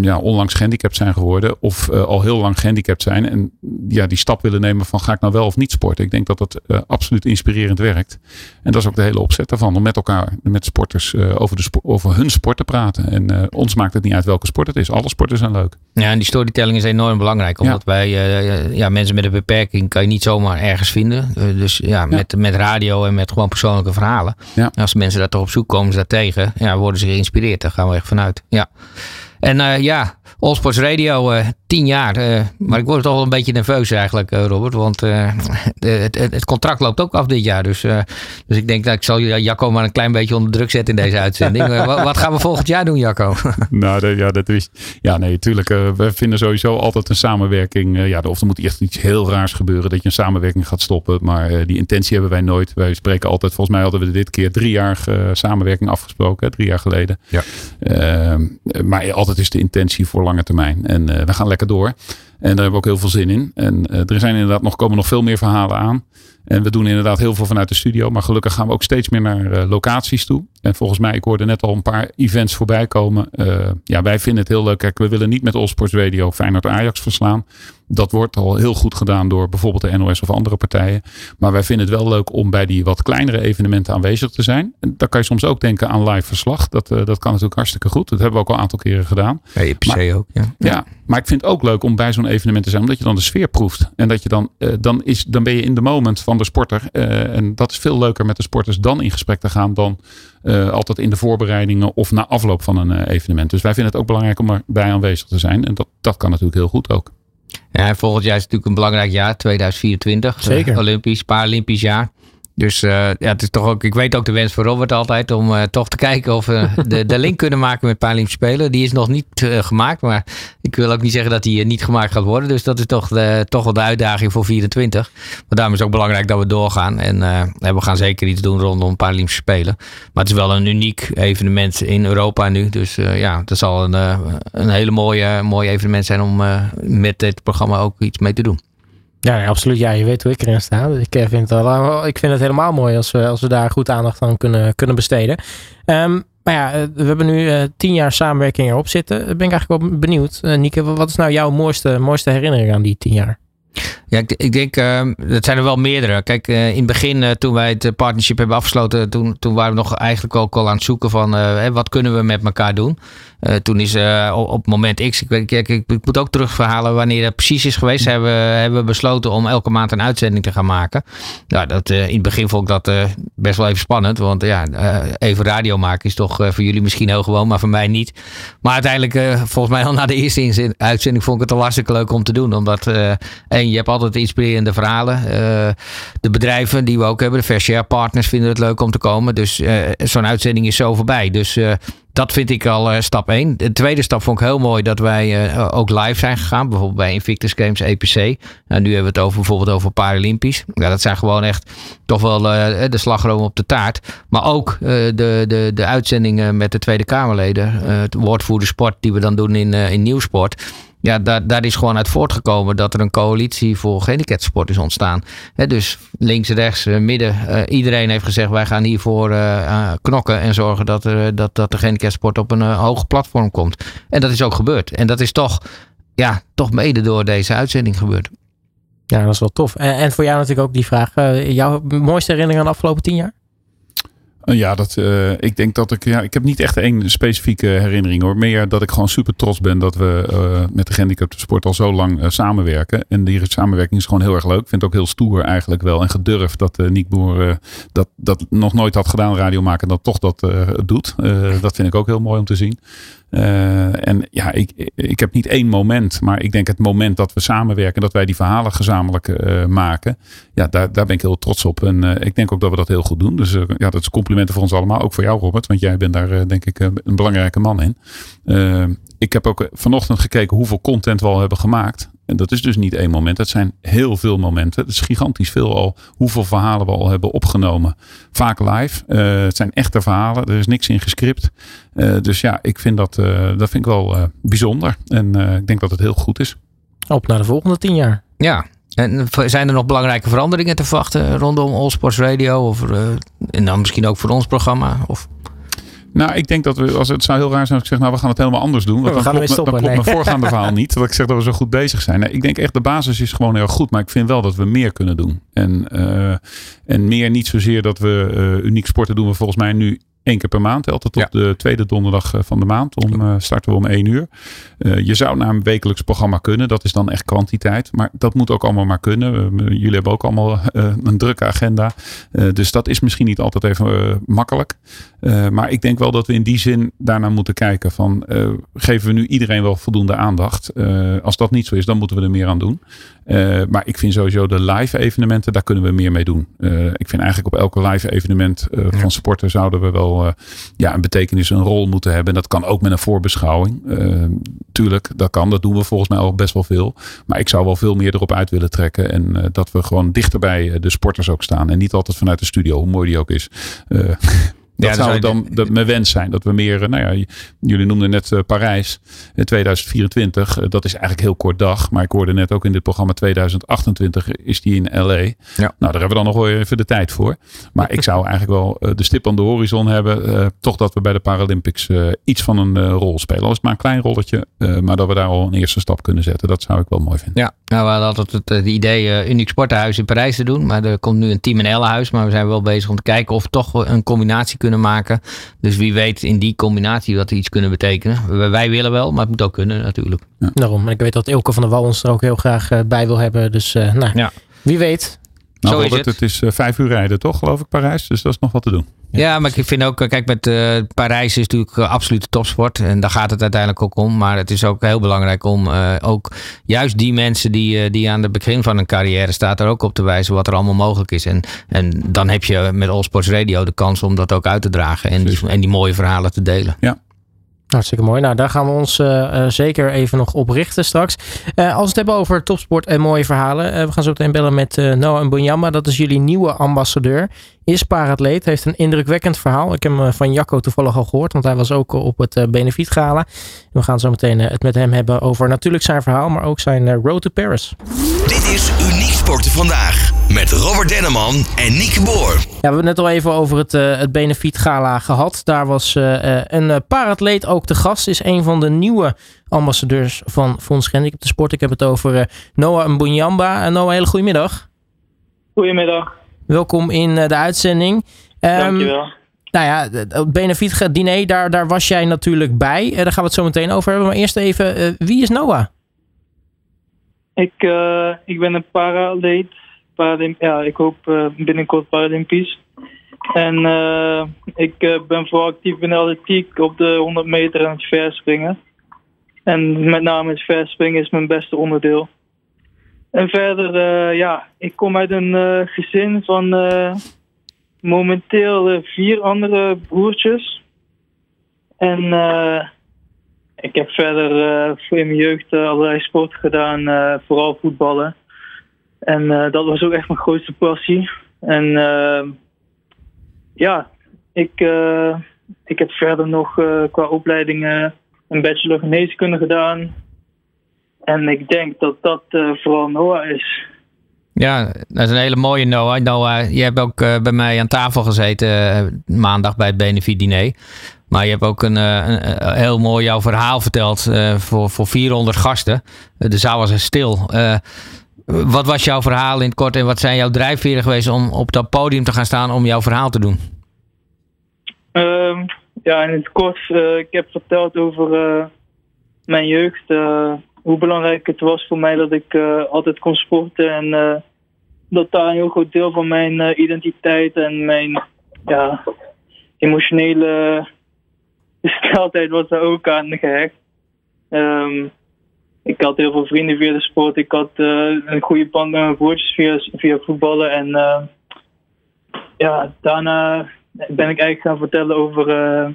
ja, onlangs gehandicapt zijn geworden. Of al heel lang gehandicapt zijn. En ja, die stap willen nemen van ga ik nou wel of niet sporten. Ik denk dat dat absoluut inspirerend werkt. En dat is ook de hele opzet daarvan. Om met elkaar, met sporters, over, de over hun sport te praten. En ons maakt het niet uit welke sport het is. Alle sporten zijn leuk. Ja, en die storytelling is enorm belangrijk. Omdat wij, ja, mensen met een beperking kan je niet zomaar ergens vinden. dus ja, Met, met radio en met gewoon persoonlijke verhalen. Als mensen daar toch op zoek komen, ze daar tegen, ja, worden ze geïnspireerd. Daar gaan we echt vanuit. Ja. En ja, Allsports Radio, uh, tien jaar. Uh, maar ik word toch wel een beetje nerveus eigenlijk, Robert. Want het, het, contract loopt ook af dit jaar. Dus, dus ik denk dat ik zal Jacco maar een klein beetje onder druk zetten in deze uitzending. wat, wat, gaan we volgend jaar doen, Jacco? nou, ja, dat is, ja, nee, tuurlijk. we vinden sowieso altijd een samenwerking. ja, of er moet echt iets heel raars gebeuren dat je een samenwerking gaat stoppen. Maar die intentie hebben wij nooit. Wij spreken altijd, volgens mij hadden we dit keer drie jaar samenwerking afgesproken. Drie jaar geleden. Ja. Ehm, maar altijd is de intentie voor lange termijn. En uh, we gaan lekker door. En daar hebben we ook heel veel zin in. En uh, er zijn inderdaad nog, komen nog veel meer verhalen aan. En we doen inderdaad heel veel vanuit de studio. Maar gelukkig gaan we ook steeds meer naar uh, locaties toe. En volgens mij, ik hoorde net al een paar events voorbij komen. ja, wij vinden het heel leuk. Kijk, we willen niet met Allsports Radio Feyenoord Ajax verslaan. Dat wordt al heel goed gedaan door bijvoorbeeld de NOS of andere partijen. Maar wij vinden het wel leuk om bij die wat kleinere evenementen aanwezig te zijn. En dan kan je soms ook denken aan live verslag. Dat, uh, dat kan natuurlijk hartstikke goed. Dat hebben we ook al een aantal keren gedaan. Ja, je ook. Ja. ja. maar ik vind het ook leuk om bij zo'n evenement te zijn. Omdat je dan de sfeer proeft. En dat je dan, uh, dan, is, dan ben je in de moment van de sporter. En dat is veel leuker met de sporters dan in gesprek te gaan. Dan altijd in de voorbereidingen of na afloop van een evenement. Dus wij vinden het ook belangrijk om erbij aanwezig te zijn. En dat, dat kan natuurlijk heel goed ook. Ja, volgend jaar is natuurlijk een belangrijk jaar, 2024. Zeker. Olympisch, Paralympisch jaar. Dus uh, ja, het is toch ook, ik weet ook de wens van Robert altijd om uh, toch te kijken of we de, de link kunnen maken met Paralympische Spelen. Die is nog niet uh, gemaakt, maar ik wil ook niet zeggen dat die niet gemaakt gaat worden. Dus dat is toch, de, toch wel de uitdaging voor 24. Maar daarom is het ook belangrijk dat we doorgaan. En we gaan zeker iets doen rondom Paralympische Spelen. Maar het is wel een uniek evenement in Europa nu. Dus ja, dat zal een, een hele mooie, mooie evenement zijn om met dit programma ook iets mee te doen. Ja, absoluut. Ja, je weet hoe ik erin sta. Ik eh, vind het, wel, ik vind het helemaal mooi als we, als we daar goed aandacht aan kunnen, kunnen besteden. Um, maar ja, eh, we hebben nu tien jaar samenwerking erop zitten. Ben ik eigenlijk wel benieuwd. Uh, Nieke, wat is nou jouw mooiste, mooiste herinnering aan die tien jaar? Ja, ik, ik denk, uh, dat zijn er wel meerdere. Kijk, in het begin, toen wij het partnership hebben afgesloten, toen, toen waren we nog eigenlijk ook al aan het zoeken van wat kunnen we met elkaar doen. Toen is op moment X, ik, ik, moet ook terugverhalen wanneer dat precies is geweest, hebben, hebben we besloten om elke maand een uitzending te gaan maken. Nou, dat, in het begin vond ik dat best wel even spannend, want ja, even radio maken is toch voor jullie misschien heel gewoon, maar voor mij niet. Maar uiteindelijk, volgens mij al na de eerste uitzending, vond ik het al hartstikke leuk om te doen, omdat en je hebt altijd inspirerende verhalen. De bedrijven die we ook hebben, de Fair Share Partners, vinden het leuk om te komen. Dus zo'n uitzending is zo voorbij. Dus dat vind ik al stap 1. De tweede stap vond ik heel mooi dat wij ook live zijn gegaan. Bijvoorbeeld bij Invictus Games EPC. Nou, nu hebben we het over bijvoorbeeld over Paralympisch. Ja, dat zijn gewoon echt toch wel de slagroom op de taart. Maar ook de, de, de uitzendingen met de Tweede Kamerleden. het woordvoerder sport die we dan doen in, in Nieuwsport ja, daar, daar is gewoon uit voortgekomen dat er een coalitie voor gehandicaptensport is ontstaan. dus links, rechts, eh, midden. Uh, iedereen heeft gezegd wij gaan hiervoor uh, knokken en zorgen dat, er, dat, dat de gehandicaptensport op een uh, hoog platform komt. En dat is ook gebeurd. En dat is toch, ja, toch mede door deze uitzending gebeurd. Ja, dat is wel tof. En, en voor jou natuurlijk ook die vraag. jouw mooiste herinnering aan de afgelopen tien jaar? Ja, dat, uh, ik denk dat ik. Ja, ik heb niet echt één specifieke herinnering hoor. Meer dat ik gewoon super trots ben dat we uh, met de gehandicapte sport al zo lang samenwerken. En die samenwerking is gewoon heel erg leuk. Ik vind het ook heel stoer eigenlijk wel. En gedurfd dat Nick Boer dat, dat nog nooit had gedaan, radio maken, dat toch dat doet. dat vind ik ook heel mooi om te zien. Uh, en ja, ik, ik heb niet één moment, maar ik denk het moment dat we samenwerken, dat wij die verhalen gezamenlijk uh, maken, ja, daar, daar ben ik heel trots op. En uh, ik denk ook dat we dat heel goed doen. Dus ja, dat is complimenten voor ons allemaal, ook voor jou Robert, want jij bent daar denk ik een belangrijke man in. ik heb ook vanochtend gekeken hoeveel content we al hebben gemaakt. En dat is dus niet één moment. Het zijn heel veel momenten. Het is gigantisch veel al. Hoeveel verhalen we al hebben opgenomen. Vaak live. Uh, het zijn echte verhalen. Er is niks in gescript. Uh, dus ja, ik vind dat, uh, dat vind ik wel bijzonder. En ik denk dat het heel goed is. Op naar de volgende tien jaar. Ja, en zijn er nog belangrijke veranderingen te verwachten rondom All Sports Radio? Of, en dan misschien ook voor ons programma? Of? Nou, ik denk dat we, als het zou heel raar zijn als ik zeg, nou we gaan het helemaal anders doen. Want we dan klopt, stoppen, dan klopt mijn voorgaande verhaal niet. Dat ik zeg dat we zo goed bezig zijn. Nou, ik denk echt de basis is gewoon heel goed. Maar ik vind wel dat we meer kunnen doen. En, uh, en meer niet zozeer dat we uh, uniek sporten doen we volgens mij nu één keer per maand. Altijd op de tweede donderdag van de maand. Om, starten we om één uur. je zou naar een wekelijks programma kunnen. Dat is dan echt kwantiteit. Maar dat moet ook allemaal maar kunnen. jullie hebben ook allemaal een drukke agenda. dus dat is misschien niet altijd even makkelijk. maar ik denk wel dat we in die zin daarnaar moeten kijken. Van, geven we nu iedereen wel voldoende aandacht? als dat niet zo is, dan moeten we er meer aan doen. maar ik vind sowieso de live evenementen, daar kunnen we meer mee doen. ik vind eigenlijk op elke live evenement van sporten zouden we wel ja, een betekenis, een rol moeten hebben. En dat kan ook met een voorbeschouwing. tuurlijk, dat kan. Dat doen we volgens mij al best wel veel. Maar ik zou wel veel meer erop uit willen trekken. En dat we gewoon dichter bij de sporters ook staan. En niet altijd vanuit de studio, hoe mooi die ook is. Dat zou dan de, mijn wens zijn. Dat we meer, eh, nou ja, jullie noemden net uh, Parijs in 2024. Uh, dat is eigenlijk heel kort dag. Maar ik hoorde net ook in dit programma 2028 is die in LA. Ja. Nou, daar hebben we dan nog wel even de tijd voor. Maar ik zou eigenlijk wel de stip aan de horizon hebben. toch dat we bij de Paralympics iets van een rol spelen. Al is het maar een klein rolletje. maar dat we daar al een eerste stap kunnen zetten. Dat zou ik wel mooi vinden. Ja, nou, we hadden altijd het, het idee Uniek Sportenhuis in Parijs te doen. Maar er komt nu een team in Ellenhuis. Maar we zijn wel bezig om te kijken of toch een combinatie kunnen maken. Dus wie weet in die combinatie wat we iets kunnen betekenen. Wij willen wel, maar het moet ook kunnen natuurlijk. Ja. Daarom. En ik weet dat Ilke van der Wal ons er ook heel graag eh, bij wil hebben. Dus uh, nou, ja. wie weet. Nou, Zo is het. het is uh, vijf uur rijden, toch? Geloof ik, Parijs. Dus dat is nog wat te doen. Ja, maar ik vind ook, kijk, met uh, Parijs is natuurlijk uh, absolute topsport. En daar gaat het uiteindelijk ook om. Maar het is ook heel belangrijk om ook juist die mensen die, die aan het begin van een carrière staan, er ook op te wijzen wat er allemaal mogelijk is. En, en dan heb je met All Sports Radio de kans om dat ook uit te dragen en die, en die mooie verhalen te delen. Ja, Hartstikke mooi. Nou, daar gaan we ons uh, zeker even nog op richten straks. Uh, als we het hebben over topsport en mooie verhalen. we gaan zo meteen bellen met Noah Mbunyama. Dat is jullie nieuwe ambassadeur. Is paaratleet. Heeft een indrukwekkend verhaal. Ik heb hem van Jacco toevallig al gehoord. Want hij was ook op het Benefiet Gala. We gaan zo meteen het met hem hebben over natuurlijk zijn verhaal. Maar ook zijn Road to Paris. Dit is Uniek Sporten Vandaag. Met Robert Denneman en Nieke Boer. Ja, we hebben het net al even over het, uh, het Benefiet Gala gehad. Daar was uh, een paratleet ook te gast. Is een van de nieuwe ambassadeurs van Fonds Gehandicapten de Sport. Ik heb het over Noah Mbunyamba. Noah, hele goedemiddag. Goedemiddag. Welkom in de uitzending. Um, Dankjewel. Nou ja, het Benefiet diner, daar, daar was jij natuurlijk bij. daar gaan we het zo meteen over hebben. Maar eerst even, wie is Noah? Ik, ik ben een ja, ik hoop uh, binnenkort Paralympisch. En uh, ik uh, ben vooral actief in de atletiek op de 100 meter en het verspringen. En met name het verspringen is mijn beste onderdeel. En verder, ja, ik kom uit een gezin van momenteel vier andere broertjes. En ik heb verder in mijn jeugd allerlei sporten gedaan, vooral voetballen. En uh, dat was ook echt mijn grootste passie. En uh, ja, ik, uh, ik heb verder nog qua opleidingen een bachelor geneeskunde gedaan. En ik denk dat dat vooral Noah is. Ja, dat is een hele mooie Noah. Noah, je hebt ook bij mij aan tafel gezeten maandag bij het Benefit Diner. Maar je hebt ook een, een, heel mooi jouw verhaal verteld voor, voor 400 gasten. De zaal was stil. Wat was jouw verhaal in het kort en wat zijn jouw drijfveren geweest om op dat podium te gaan staan om jouw verhaal te doen? Um, ja, in het kort, uh, ik heb verteld over uh, mijn jeugd. Uh, hoe belangrijk het was voor mij dat ik altijd kon sporten. En dat daar een heel groot deel van mijn identiteit en mijn ja, emotionele gesteldheid was daar ook aan gehecht. Um, ik had heel veel vrienden via de sport. Ik had uh, een goede band met mijn broertjes via, via voetballen. En uh, ja, daarna ben ik eigenlijk gaan vertellen over uh,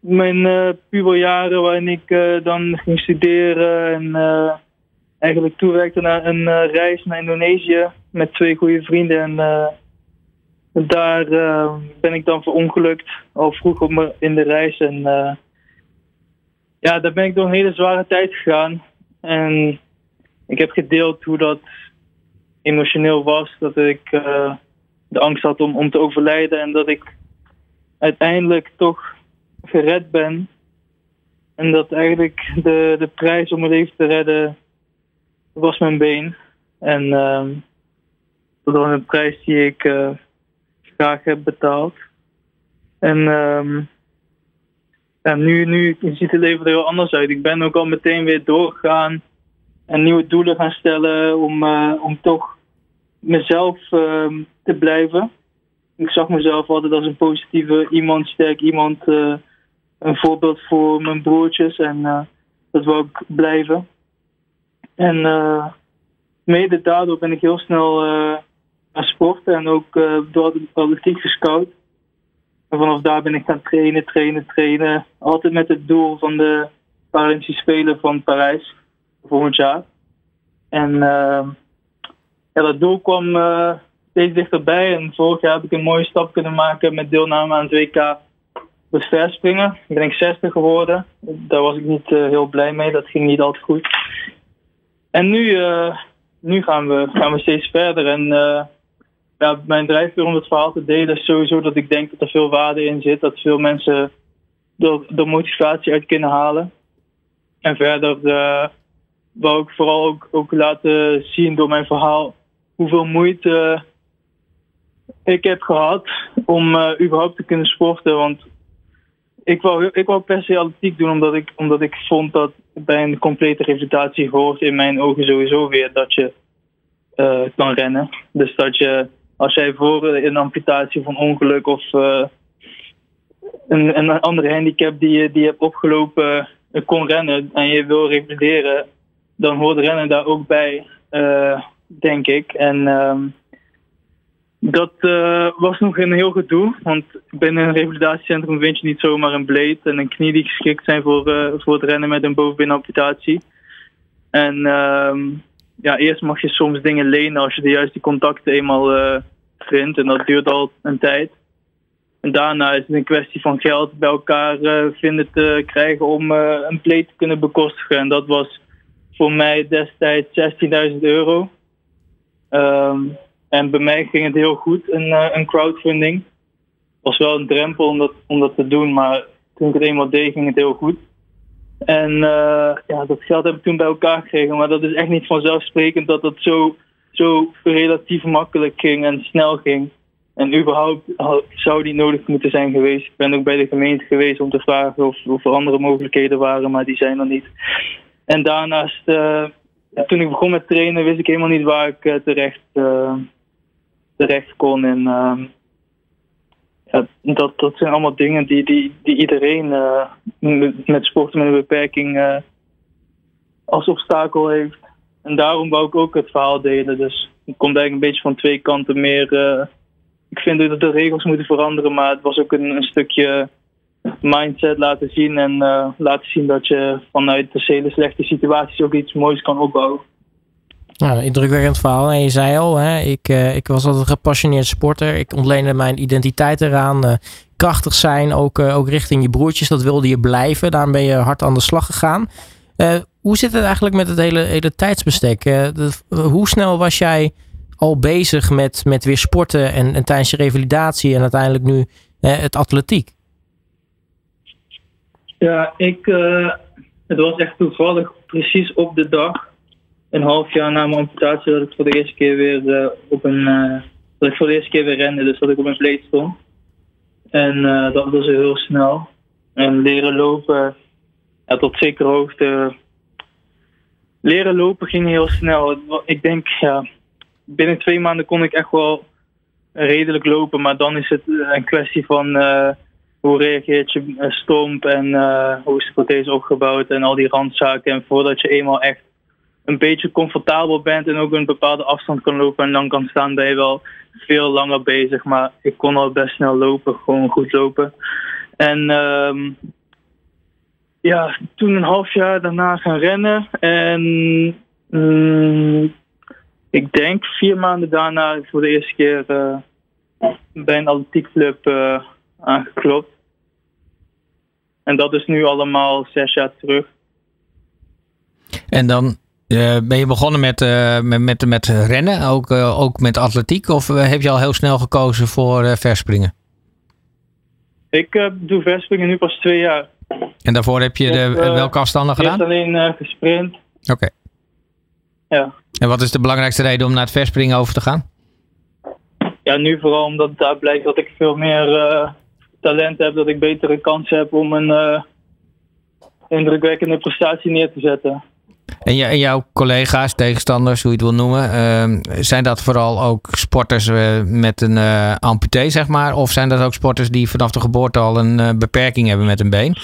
mijn puberjaren waarin ik dan ging studeren. En eigenlijk toewerkte naar een reis naar Indonesië met twee goede vrienden. En daar ben ik dan verongelukt al vroeg op me in de reis. En ja, daar ben ik door een hele zware tijd gegaan. En ik heb gedeeld hoe dat emotioneel was. Dat ik uh, de angst had om, om te overlijden. En dat ik uiteindelijk toch gered ben. En dat eigenlijk de, de prijs om mijn leven te redden was mijn been. En uh, dat was een prijs die ik uh, graag heb betaald. En ehm, ja, nu, nu ziet het leven er heel anders uit. Ik ben ook al meteen weer doorgegaan en nieuwe doelen gaan stellen om, eh, om toch mezelf ehm, te blijven. Ik zag mezelf altijd als een positieve iemand, sterk iemand, eh, een voorbeeld voor mijn broertjes en eh, dat wil ik blijven. En mede daardoor ben ik heel snel gaan sporten en ook door de atletiek gescout. En vanaf daar ben ik gaan trainen, trainen, trainen. Altijd met het doel van de Paralympische Spelen van Parijs volgend jaar. En ja, dat doel kwam uh, steeds dichterbij. En vorig jaar heb ik een mooie stap kunnen maken met deelname aan het WK het verspringen. Ik ben ik 60 geworden. Daar was ik niet uh, heel blij mee. Dat ging niet altijd goed. En nu, uh, nu gaan, we, gaan we steeds verder. En ja, mijn drijfveer om het verhaal te delen is sowieso dat ik denk dat er veel waarde in zit. Dat veel mensen er, motivatie uit kunnen halen. En verder uh, wou ik vooral ook, laten zien door mijn verhaal hoeveel moeite ik heb gehad om uh, überhaupt te kunnen sporten. Want ik wou, ik wou per se atletiek doen omdat ik, omdat ik vond dat bij een complete revalidatie hoort in mijn ogen sowieso weer dat je uh, kan rennen. Dus dat je als jij voor een amputatie een ongeluk of uh, een, een andere handicap die je, die je hebt opgelopen kon rennen en je wil revalideren, dan hoort rennen daar ook bij, denk ik. En uh, dat was nog een heel gedoe, want binnen een revalidatiecentrum vind je niet zomaar een bleed en een knie die geschikt zijn voor, voor het rennen met een bovenbinamputatie. En ehm, ja, eerst mag je soms dingen lenen als je de juiste contacten eenmaal vindt en dat duurt al een tijd. En daarna is het een kwestie van geld bij elkaar vinden te krijgen om een pleet te kunnen bekostigen. En dat was voor mij destijds 16.000 euro. Um, en bij mij ging het heel goed, een, een crowdfunding. Was wel een drempel om dat, om dat te doen, maar toen ik het eenmaal deed, ging het heel goed. En uh, ja, dat geld heb ik toen bij elkaar gekregen, maar dat is echt niet vanzelfsprekend dat het zo, zo relatief makkelijk ging en snel ging. En überhaupt zou die nodig moeten zijn geweest. Ik ben ook bij de gemeente geweest om te vragen of, er andere mogelijkheden waren, maar die zijn er niet. En daarnaast, uh, toen ik begon met trainen, wist ik helemaal niet waar ik uh, terecht, terecht kon. En dat, dat zijn allemaal dingen die, die, die iedereen met sporten met een beperking als obstakel heeft. En daarom wou ik ook het verhaal delen. Dus het komt eigenlijk een beetje van twee kanten meer. ik vind dat de regels moeten veranderen, maar het was ook een, een stukje mindset laten zien en laten zien dat je vanuit de hele slechte situaties ook iets moois kan opbouwen. Nou, indrukwekkend verhaal. En je zei al, hè, ik, uh, ik was altijd een gepassioneerd sporter. Ik ontleende mijn identiteit eraan. Uh, krachtig zijn, ook, ook richting je broertjes. Dat wilde je blijven. Daarom ben je hard aan de slag gegaan. hoe zit het eigenlijk met het hele, hele tijdsbestek? Hoe snel was jij al bezig met, met weer sporten en, en tijdens je revalidatie en uiteindelijk nu het atletiek? Ja, ik, het was echt toevallig precies op de dag, een half jaar na mijn amputatie, dat ik voor de eerste keer weer uh, op een, uh, dat ik voor de eerste keer weer rende, dus dat ik op een vlees stond. En dat was heel snel. En leren lopen, ja, tot zekere hoogte. Leren lopen ging heel snel. Ik denk, ja, binnen twee maanden kon ik echt wel redelijk lopen, maar dan is het een kwestie van hoe reageert je eh, stomp en uh, hoe is de prothese opgebouwd en al die randzaken. En voordat je eenmaal echt een beetje comfortabel bent en ook een bepaalde afstand kan lopen en lang kan staan, ben je wel veel langer bezig. Maar ik kon al best snel lopen, gewoon goed lopen. En um, ja, toen een half jaar daarna gaan rennen. En mm, ik denk vier maanden daarna voor de eerste keer uh, bij een atletiekclub uh, aangeklopt. En dat is nu allemaal zes jaar terug. En dan uh, ben je begonnen met, uh, met, met, met, rennen, ook, uh, ook met atletiek? Of heb je al heel snel gekozen voor verspringen? Ik doe verspringen nu pas twee jaar. En daarvoor heb je de, welke afstanden gedaan? Ik heb alleen gesprint. Oké. Okay. Ja. En wat is de belangrijkste reden om naar het verspringen over te gaan? Ja, nu vooral omdat daar blijkt dat ik veel meer talent heb, dat ik betere kansen heb om een indrukwekkende prestatie neer te zetten. En, jouw collega's, tegenstanders, hoe je het wil noemen, uh, zijn dat vooral ook sporters uh, met een uh, zeg maar? Of zijn dat ook sporters die vanaf de geboorte al een beperking hebben met een been?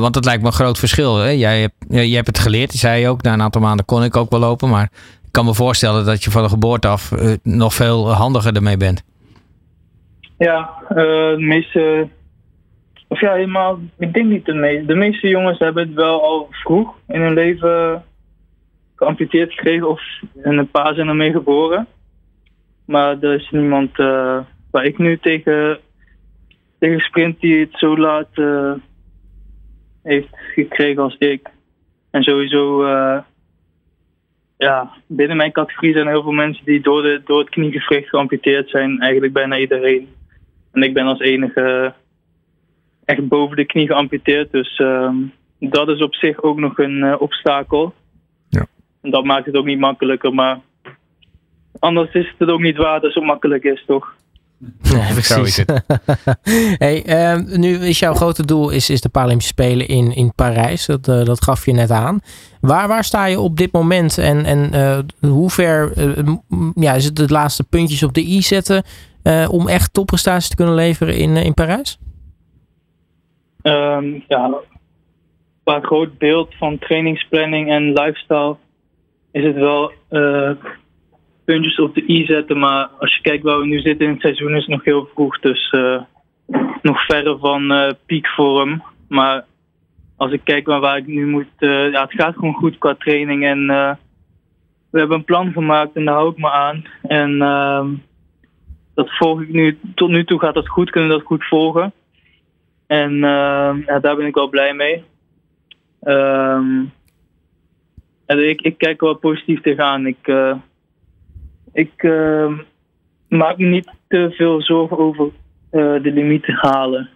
want dat lijkt me een groot verschil. Hè? Jij, hebt, jij hebt het geleerd, je zei ook, na een aantal maanden kon ik ook wel lopen. Maar ik kan me voorstellen dat je van de geboorte af nog veel handiger ermee bent. Ja, de meeste of ja, helemaal. Ik denk niet de meeste. De meeste jongens hebben het wel al vroeg in hun leven geamputeerd gekregen of een paar zijn ermee geboren. Maar er is niemand uh, waar ik nu tegen, tegen sprint die het zo laat uh, heeft gekregen als ik. En sowieso, uh, ja, binnen mijn categorie zijn er heel veel mensen die door, de, door het kniegewricht geamputeerd zijn. Eigenlijk bijna iedereen. En ik ben als enige echt boven de knie geamputeerd. Dus uh, dat is op zich ook nog een obstakel. En dat maakt het ook niet makkelijker. Maar anders is het ook niet waar dat het zo makkelijk is, toch? Ja, precies. hey, uh, nu is jouw grote doel is, is de Paralympische Spelen in, in Parijs. Dat, uh, dat gaf je net aan. Waar, waar sta je op dit moment en, en uh, hoe ver ja, is het de laatste puntjes op de i zetten om echt topprestaties te kunnen leveren in, in Parijs? Um, ja, qua groot beeld van trainingsplanning en lifestyle is het wel uh, puntjes op de i zetten. Maar als je kijkt waar we nu zitten in het seizoen is het nog heel vroeg. Dus uh, nog verre van uh, piekvorm. Maar als ik kijk naar waar ik nu moet... ja, het gaat gewoon goed qua training. En we hebben een plan gemaakt en daar hou ik me aan. En ehm, dat volg ik nu. Tot nu toe gaat dat goed. Kunnen we dat goed volgen. En uh, ja, daar ben ik wel blij mee. Um, en ik, ik kijk wel positief tegenaan. Ik, uh, ik uh, maak me niet te veel zorgen over uh, de limieten halen.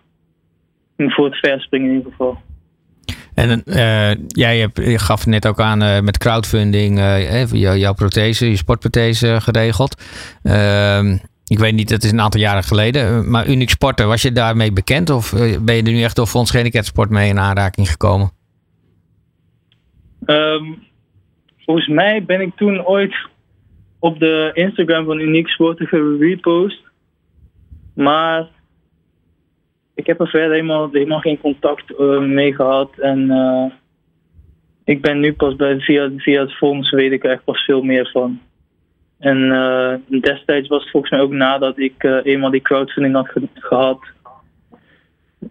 Voor het verspringen in ieder geval. En jij hebt, je gaf net ook aan met crowdfunding jouw prothese, je sportprothese geregeld. Ehm, ik weet niet, dat is een aantal jaren geleden. Eh, maar Unique Sporten, was je daarmee bekend? Of eh, ben je er nu echt door Fonds Gehandicapt Sport mee in aanraking gekomen? Um, volgens mij ben ik toen ooit op de Instagram van Unique Sporten gerepost. Maar ik heb er verder helemaal, helemaal geen contact uh, mee gehad. En uh, ik ben nu pas bij, via, via het fonds weet ik er echt pas veel meer van. En uh, destijds was het volgens mij ook nadat ik eenmaal die crowdfunding had ge gehad.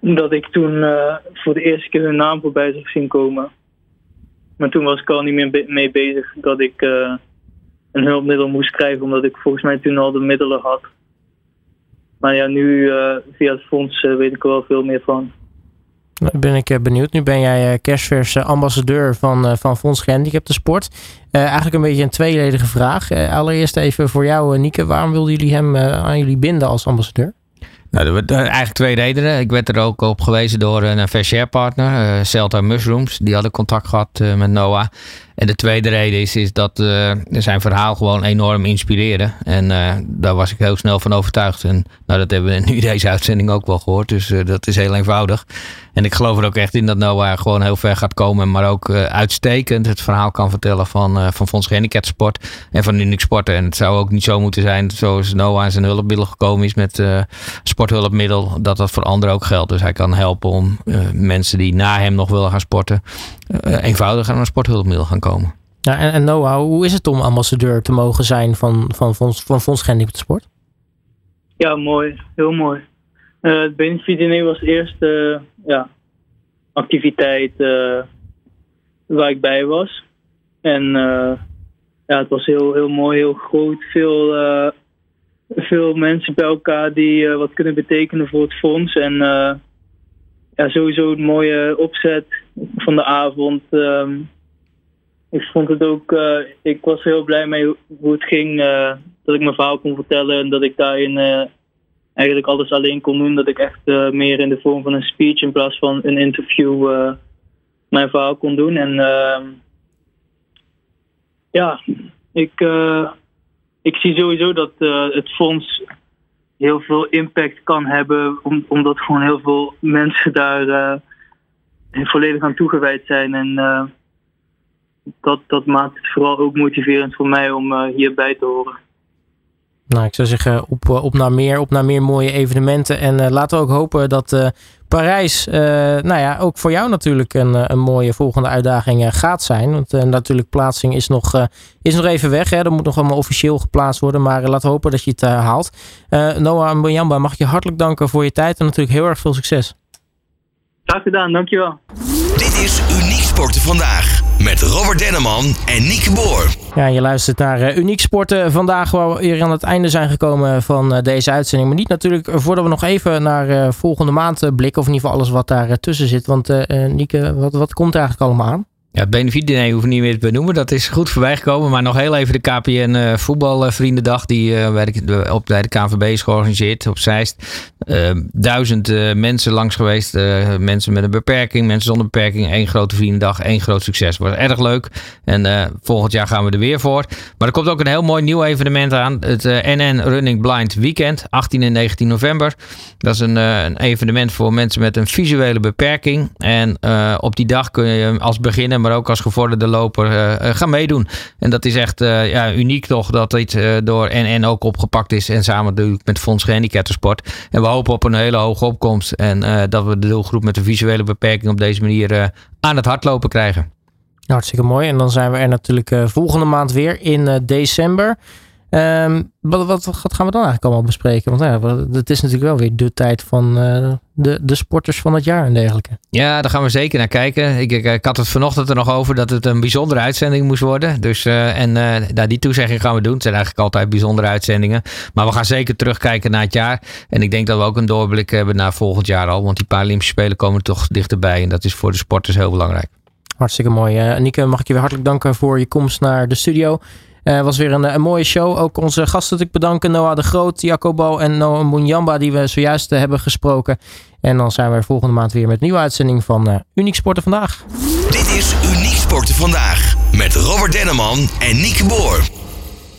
Dat ik toen voor de eerste keer hun naam voorbij zag zien komen. Maar toen was ik al niet meer mee bezig dat ik een hulpmiddel moest krijgen. Omdat ik volgens mij toen al de middelen had. Maar ja, nu via het fonds weet ik er wel veel meer van. Nou, ben ik eh, benieuwd. Nu ben jij eh, kerstvers ambassadeur van, eh, van Fonds Gehandicapten Sport. Eigenlijk een beetje een tweeledige vraag. Allereerst even voor jou, Nieke. Waarom wilden jullie hem aan jullie binden als ambassadeur? Nou, er eigenlijk twee redenen. Ik werd er ook op gewezen door een fair partner, uh, Celta Mushrooms. Die hadden contact gehad met Noah. En de tweede reden is, is dat uh, zijn verhaal gewoon enorm inspireerde. En uh, daar was ik heel snel van overtuigd. En nou, dat hebben we nu deze uitzending ook wel gehoord. Dus uh, dat is heel eenvoudig. En ik geloof er ook echt in dat Noah gewoon heel ver gaat komen. Maar ook uitstekend het verhaal kan vertellen van, van Fonds Gehandicapt Sport. En van Unique Sporten. En het zou ook niet zo moeten zijn zoals Noah zijn hulpmiddel gekomen is met sporthulpmiddel. Dat dat voor anderen ook geldt. Dus hij kan helpen om mensen die na hem nog willen gaan sporten. eenvoudiger aan een sporthulpmiddel gaan komen. Ja, en, en Noah, hoe is het om ambassadeur te mogen zijn van, van, van, van Fonds Gehandicapten Sport? Ja, mooi. Heel mooi. Uh, het Benefit was de eerste ja, activiteit uh, waar ik bij was. En uh, ja, het was heel, heel mooi, heel groot. Veel, veel mensen bij elkaar die wat kunnen betekenen voor het fonds. En ja, sowieso een mooie opzet van de avond. Um, ik vond het ook, uh, ik was heel blij mee hoe het ging. Uh, dat ik mijn verhaal kon vertellen en dat ik daarin uh, eigenlijk alles alleen kon doen. Dat ik echt meer in de vorm van een speech in plaats van een interview mijn verhaal kon doen. En ehm, ja, ik, ik zie sowieso dat het fonds heel veel impact kan hebben, om, omdat gewoon heel veel mensen daar volledig aan toegewijd zijn. En dat, dat maakt het vooral ook motiverend voor mij om uh, hierbij te horen. Nou, ik zou zeggen, op, op naar meer, op naar meer mooie evenementen. En laten we ook hopen dat Parijs, nou ja, ook voor jou natuurlijk een, een mooie volgende uitdaging gaat zijn. Want natuurlijk, plaatsing is nog, is nog even weg. Hè. Er moet nog allemaal officieel geplaatst worden. Maar laten we hopen dat je het haalt. Noah Mbanyamba, mag ik je hartelijk danken voor je tijd. En natuurlijk heel erg veel succes. Graag gedaan, dankjewel. Dit is Uniek Sporten Vandaag met Robert Denneman en Nieke Boer. Ja, je luistert naar uh, Uniek Sporten Vandaag, waar we weer aan het einde zijn gekomen van uh, deze uitzending. Maar niet natuurlijk voordat we nog even naar uh, volgende maand blikken, of in ieder geval alles wat daar tussen zit. Want Nieke, wat, wat komt er eigenlijk allemaal aan? Ja, het benefietdiner hoeven niet meer te benoemen. Dat is goed voorbijgekomen. Maar nog heel even de KPN uh, voetbalvriendendag die uh, bij, de, op, de KNVB is georganiseerd op Zeist. Uh, duizend mensen langs geweest. mensen met een beperking, mensen zonder beperking. Eén grote vriendendag, één groot succes. Was erg leuk. En volgend jaar gaan we er weer voor. Maar er komt ook een heel mooi nieuw evenement aan. Het NN Running Blind Weekend, 18 en 19 november. Dat is een, een evenement voor mensen met een visuele beperking. En op die dag kun je als beginner maar ook als gevorderde loper uh, gaan meedoen. En dat is echt uh, ja, uniek toch dat dit door NN ook opgepakt is. En samen met Fonds Gehandicaptensport. En we hopen op een hele hoge opkomst. En dat we de doelgroep met een visuele beperking op deze manier aan het hardlopen krijgen. Hartstikke mooi. En dan zijn we er natuurlijk volgende maand weer in december. Um, wat, wat, wat, gaan we dan eigenlijk allemaal bespreken? Want ja, het is natuurlijk wel weer de tijd van uh, de, de sporters van het jaar en dergelijke. Ja, daar gaan we zeker naar kijken. Ik, ik, ik, had het vanochtend er nog over dat het een bijzondere uitzending moest worden. Dus, uh, en uh, die toezegging gaan we doen. Het zijn eigenlijk altijd bijzondere uitzendingen. Maar we gaan zeker terugkijken naar het jaar. En ik denk dat we ook een doorblik hebben naar volgend jaar al. Want die Paralympische Spelen komen toch dichterbij. En dat is voor de sporters heel belangrijk. Hartstikke mooi. Nieke, mag ik je weer hartelijk danken voor je komst naar de studio. Uh, was weer een, een, mooie show. Ook onze gasten natuurlijk bedanken. Noah de Groot, Jacobo en Noah Munyamba die we zojuist uh, hebben gesproken. En dan zijn we volgende maand weer met een nieuwe uitzending van Uniek Sporten Vandaag. Dit is Uniek Sporten Vandaag met Robert Denneman en Nieke Boer.